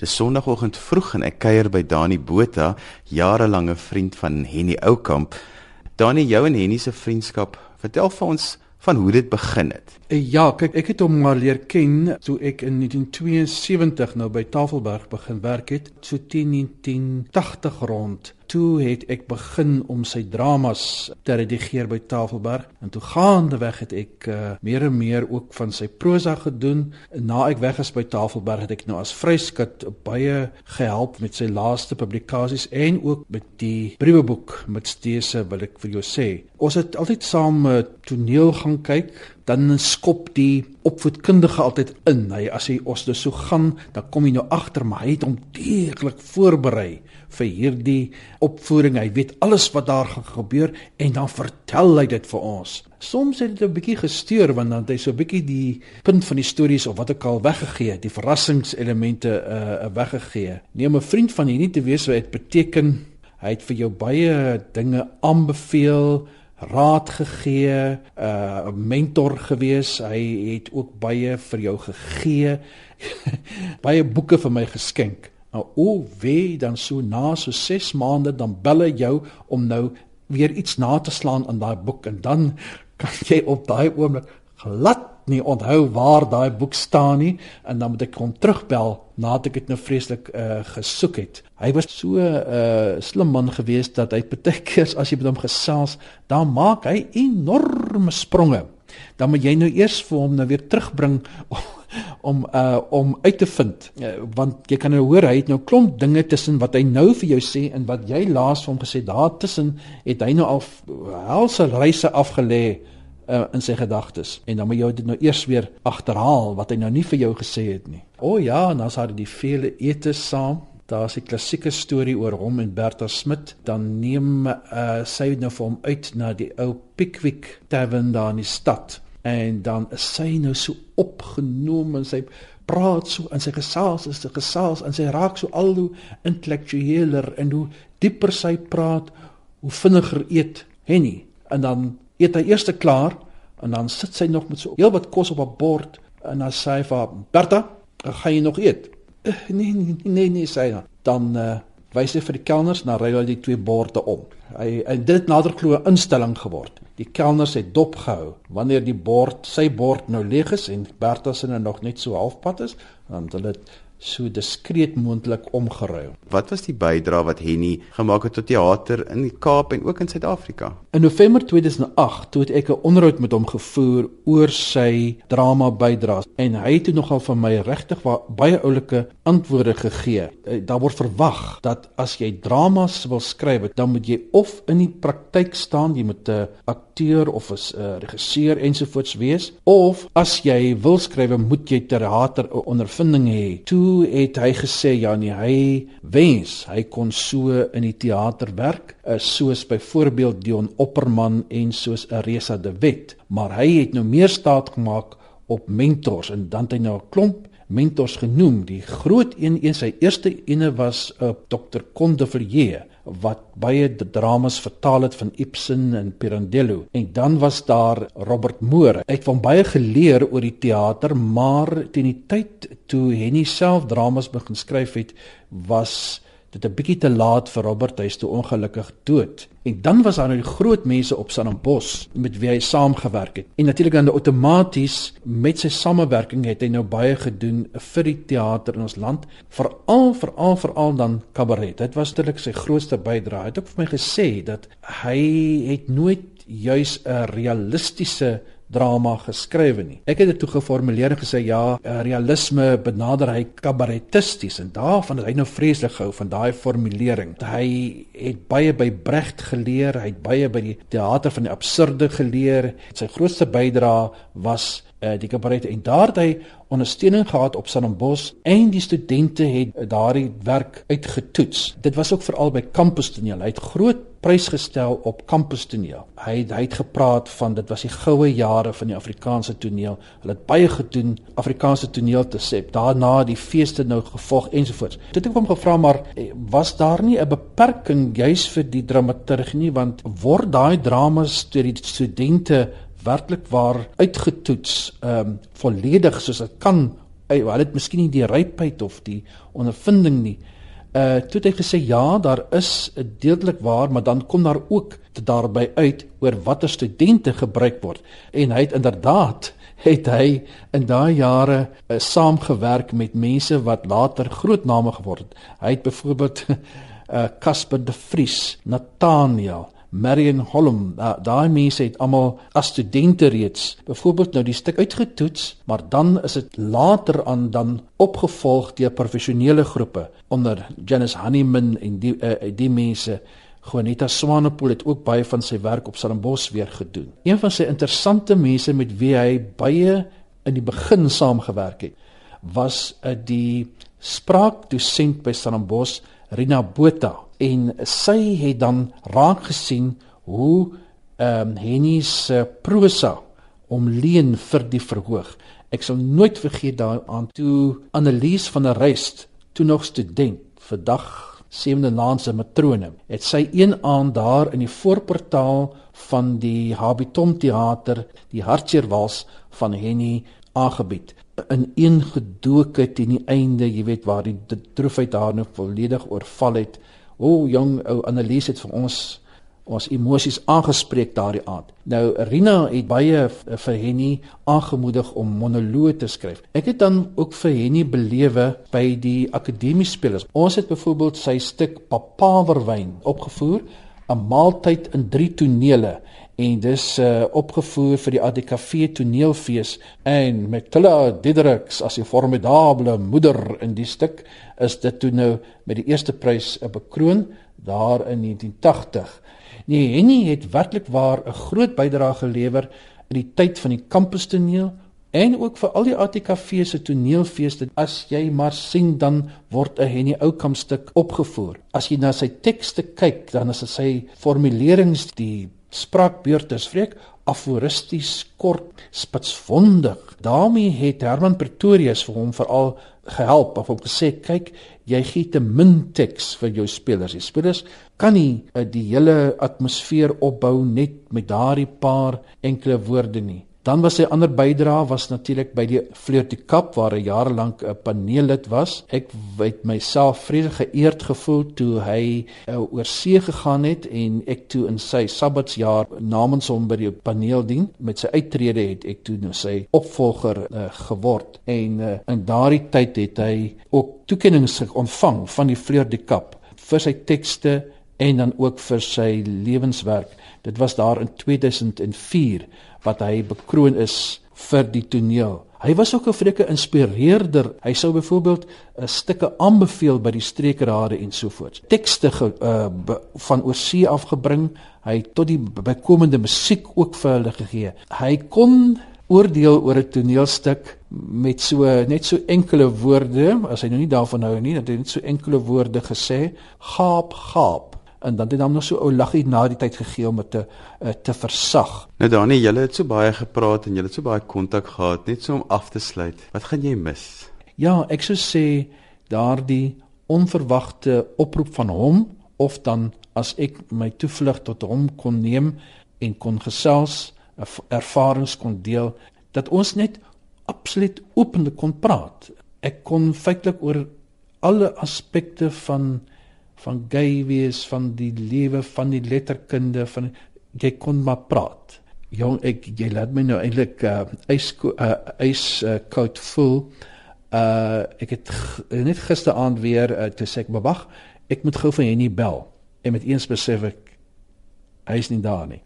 Dis Sondagoggend vroeg en ek kuier by Dani Botha, jarelange vriend van Henny Oukamp. Dani, jou en Henny se vriendskap, vertel vir ons van hoe dit begin het. Eh, ja, kyk, ek het hom maar leer ken toe ek in 1972 nou by Tafelberg begin werk het, so teen 1980 rond toe het ek begin om sy dramas te redigeer by Tafelberg en toe gaandeweg het ek uh, meer en meer ook van sy prosa gedoen. Na ek weg is by Tafelberg het ek nou as vryskut baie gehelp met sy laaste publikasies en ook met die brieweboek met Stese wil ek vir jou sê. Ons het altyd saam uh, toneel gaan kyk dan skop die opvoedkundige altyd in. Hy as hy ons dus so gaan, dan kom hy nou agter, maar hy het hom deeglik voorberei vir hierdie opvoering. Hy weet alles wat daar gaan gebeur en dan vertel hy dit vir ons. Soms het dit 'n bietjie gesteur want dan het hy so 'n bietjie die punt van die stories of wat ek al weggegee, die verrassingselemente uh weggegee. Neem 'n vriend van hierdie te wees wat dit beteken hy het vir jou baie dinge aanbeveel raad gegee, 'n uh, mentor gewees. Hy het ook baie vir jou gegee. baie boeke vir my geskenk. Nou o, wie dan so na so 6 maande dan bel hy jou om nou weer iets na te slaan aan daai boek en dan kan jy op daai oomblik glad nie onthou waar daai boek staan nie en dan moet ek hom terugbel nadat ek dit nou vreeslik uh, gesoek het. Hy was so 'n uh, eh, slim man geweest dat hy baie keer as jy met hom gesels, dan maak hy enorme spronge. Dan moet jy nou eers vir hom nou weer terugbring om uh om uit te vind uh, want jy kan nou hoor hy het nou klomp dinge tussen wat hy nou vir jou sê en wat jy laas vir hom gesê daar tussen het hy nou al helse reise afgelê uh, in sy gedagtes en dan moet jy dit nou eers weer agterhaal wat hy nou nie vir jou gesê het nie. O oh ja, en dan sal die vele etes saam. Daar's 'n klassieke storie oor hom en Bertha Smit. Dan neem uh, sy nou vir hom uit na die ou Pickwick Tavern daar in die stad en dan is sy nou so opgeneem en sy praat so en sy gesels is 'n gesels en sy raak so al hoe intellektueler en hoe dieper sy praat, hoe vinniger eet Henny en dan eet hy eers klaar en dan sit sy nog met so heel wat kos op 'n bord en dan sê hy vir Bertha, "Gaan jy nog eet?" Uh, "Nee, nee, nee, nee," sê hy dan. Dan uh, wys hy vir die kelners na ry hy die twee borde om. Hy en dit nader glo 'n instelling geword. Die kelners het dop gehou wanneer die bord, sy bord nou leeg is en Bertha se nog net so halfpad is, dan hulle so diskreet moontlik omgeruil. Wat was die bydrae wat Henny gemaak het tot teater in die Kaap en ook in Suid-Afrika? In November 2008 toe het ek 'n onderhoud met hom gevoer oor sy drama bydraes en hy het nogal van my regtig baie oulike antwoorde gegee. Eh, daar word verwag dat as jy dramas wil skryf, dan moet jy of in die praktyk staan, jy moet 'n akteur of 'n uh, regisseur ensovoorts wees, of as jy wil skryf, moet jy teater ondervinding hê. Toe het hy gesê ja nee hy wens hy kon so in die teater werk eh, soos byvoorbeeld Dion Opperman en soos Aresa de Wet maar hy het nou meer staat gemaak op mentors en dan het hy nou 'n klomp mentors genoem die groot een een sy eerste ene was uh, Dr. Conde Villiers wat baie dramas vertaal het van Ibsen en Pirandello. En dan was daar Robert Moore. Ek het van baie geleer oor die teater, maar teen die tyd toe Henny self dramas begin skryf het, was dit 'n bietjie te laat vir Robert hy is toe ongelukkig dood. En dan was daar nou die groot mense op Stellenbosch met wie hy saamgewerk het. En natuurlik dan outomaties met sy samewerking het hy nou baie gedoen vir die teater in ons land, veral veral veral dan kabaret. Dit was natuurlik sy grootste bydrae. Hy het ook vir my gesê dat hy het nooit juis 'n realistiese drama geskrywe nie. Ek het dit toe geformuleer en gesê ja, realisme benader hy kabaretisties en daarvan het hy nou vreeslik gehou van daai formulering. Hy het baie by Brecht geleer, hy het baie by die teater van die absurde geleer. Sy grootste bydrae was uh, die kabaret en daar het hy ondersteuning gehad op Stellenbosch en die studente het daardie werk uitgetoets. Dit was ook veral by kampustoneel. Hy het groot prys gestel op kampustoneel. Hy het, hy het gepraat van dit was die goue jare van die Afrikaanse toneel. Hulle het baie gedoen Afrikaanse toneel te sê. Daarna die feeste nou gevolg ensovoorts. Dit het hom gevra maar eh, was daar nie 'n beperking juis vir die dramaturg nie want word daai dramas deur die studente werklik waar uitgetoets ehm um, volledig soos dit kan hy het miskien nie die rypheid of die ondervinding nie. Uh toe het hy gesê ja, daar is 'n deeltelik waar, maar dan kom daar ook daarby uit oor watter studente gebruik word. En hy het inderdaad het hy in daai jare uh, saamgewerk met mense wat later groot name geword het. Hy het byvoorbeeld uh Casper de Vries, Nathaniel Marion Holm, daai mense het almal as studente reeds byvoorbeeld nou die stuk uitgetoets, maar dan is dit later aan dan opgevolg deur professionele groepe onder Janice Honeyman en die uh, die mense Juanita Swanepoel het ook baie van sy werk op Stellenbosch weer gedoen. Een van sy interessante mense met wie hy baie in die begin saamgewerk het, was 'n uh, die spraakdosent by Stellenbosch, Rina Botha en sy het dan raak gesien hoe ehm um, Henny se prosa om leen vir die verhoog. Ek sal nooit vergeet daaraan toe Annelies van der Rest, toe nog student, vandag sewende naanse matrone, het sy een aand daar in die voorportaal van die Habitom teater die hartseerwals van Henny aangebied in een gedoke teen die einde, jy weet waar die droefheid haar nou volledig oorval het O jong ou Annelies het vir ons ons emosies aangespreek daardie aand. Nou Rina het baie vir Henny aangemoedig om monoloë te skryf. Ek het dan ook vir Henny belewe by die akademie spelers. Ons het byvoorbeeld sy stuk Papaverwyn opgevoer, 'n maaltyd in 3 tonele en dis uh, opgevoer vir die ADKV toneelfees en met Tilla Diedriks as die formidable moeder in die stuk is dit toe nou met die eerste prys bekroon daar in 1980. Nee, Henny het werklik waar 'n groot bydrae gelewer in die tyd van die kampustoneel en ook vir al die ATKV se toneelfeeste. As jy maar sien dan word 'n Henny Oukamp stuk opgevoer. As jy na sy tekste kyk, dan is dit sy formulerings die spraakbeurte is vreek aforisties kort spitsvondig. Daarmee het Herman Pretorius vir hom veral gehelp of hom gesê kyk jy gee te min teks vir jou spelers. Die spelers kan nie uh, die hele atmosfeer opbou net met daardie paar enkele woorde nie Dan was sy ander bydrae was natuurlik by die Fleur du Cap waar hy jare lank 'n paneellid was. Ek het myself vreeslik geëerd gevoel toe hy uh, oor see gegaan het en ek toe in sy Sabbatsjaar namens hom by die paneel dien. Met sy uittrede het ek toe nou sy opvolger uh, geword en uh, in daardie tyd het hy ook toekennings ontvang van die Fleur du Cap vir sy tekste en dan ook vir sy lewenswerk. Dit was daar in 2004 wat hy bekroon is vir die toneel. Hy was ook 'n vreeke inspireerder. Hy sou byvoorbeeld 'n uh, stukke aanbeveel by die streekrade en so voort. Tekste uh, van oorsee afgebring. Hy tot die bykomende musiek ook vir hulle gegee. Hy kon oordeel oor 'n toneelstuk met so net so enkele woorde, as hy nou nie daarvan hou nie, dat hy net so enkele woorde gesê, gaap, gaap en dan het hom nog so ou laggie na die tyd gegee om dit te uh, te versag. Nou Dani, julle het so baie gepraat en julle het so baie kontak gehad net so om af te sluit. Wat gaan jy mis? Ja, ek sou sê daardie onverwagte oproep van hom of dan as ek my toevlug tot hom kon neem en kon gesels, ervarings kon deel dat ons net absoluut openlik kon praat. Ek kon feitelik oor alle aspekte van van gay wees, van die lewe, van die letterkunde, van jy kon maar praat. Jong, ek jy laat my nou eintlik uh ys uh ys uh, koud voel. Uh ek het net gisteraand weer uh, toe sê ek bewag, ek moet gou vir Henny bel en met eens besef ek hy is nie daar nie.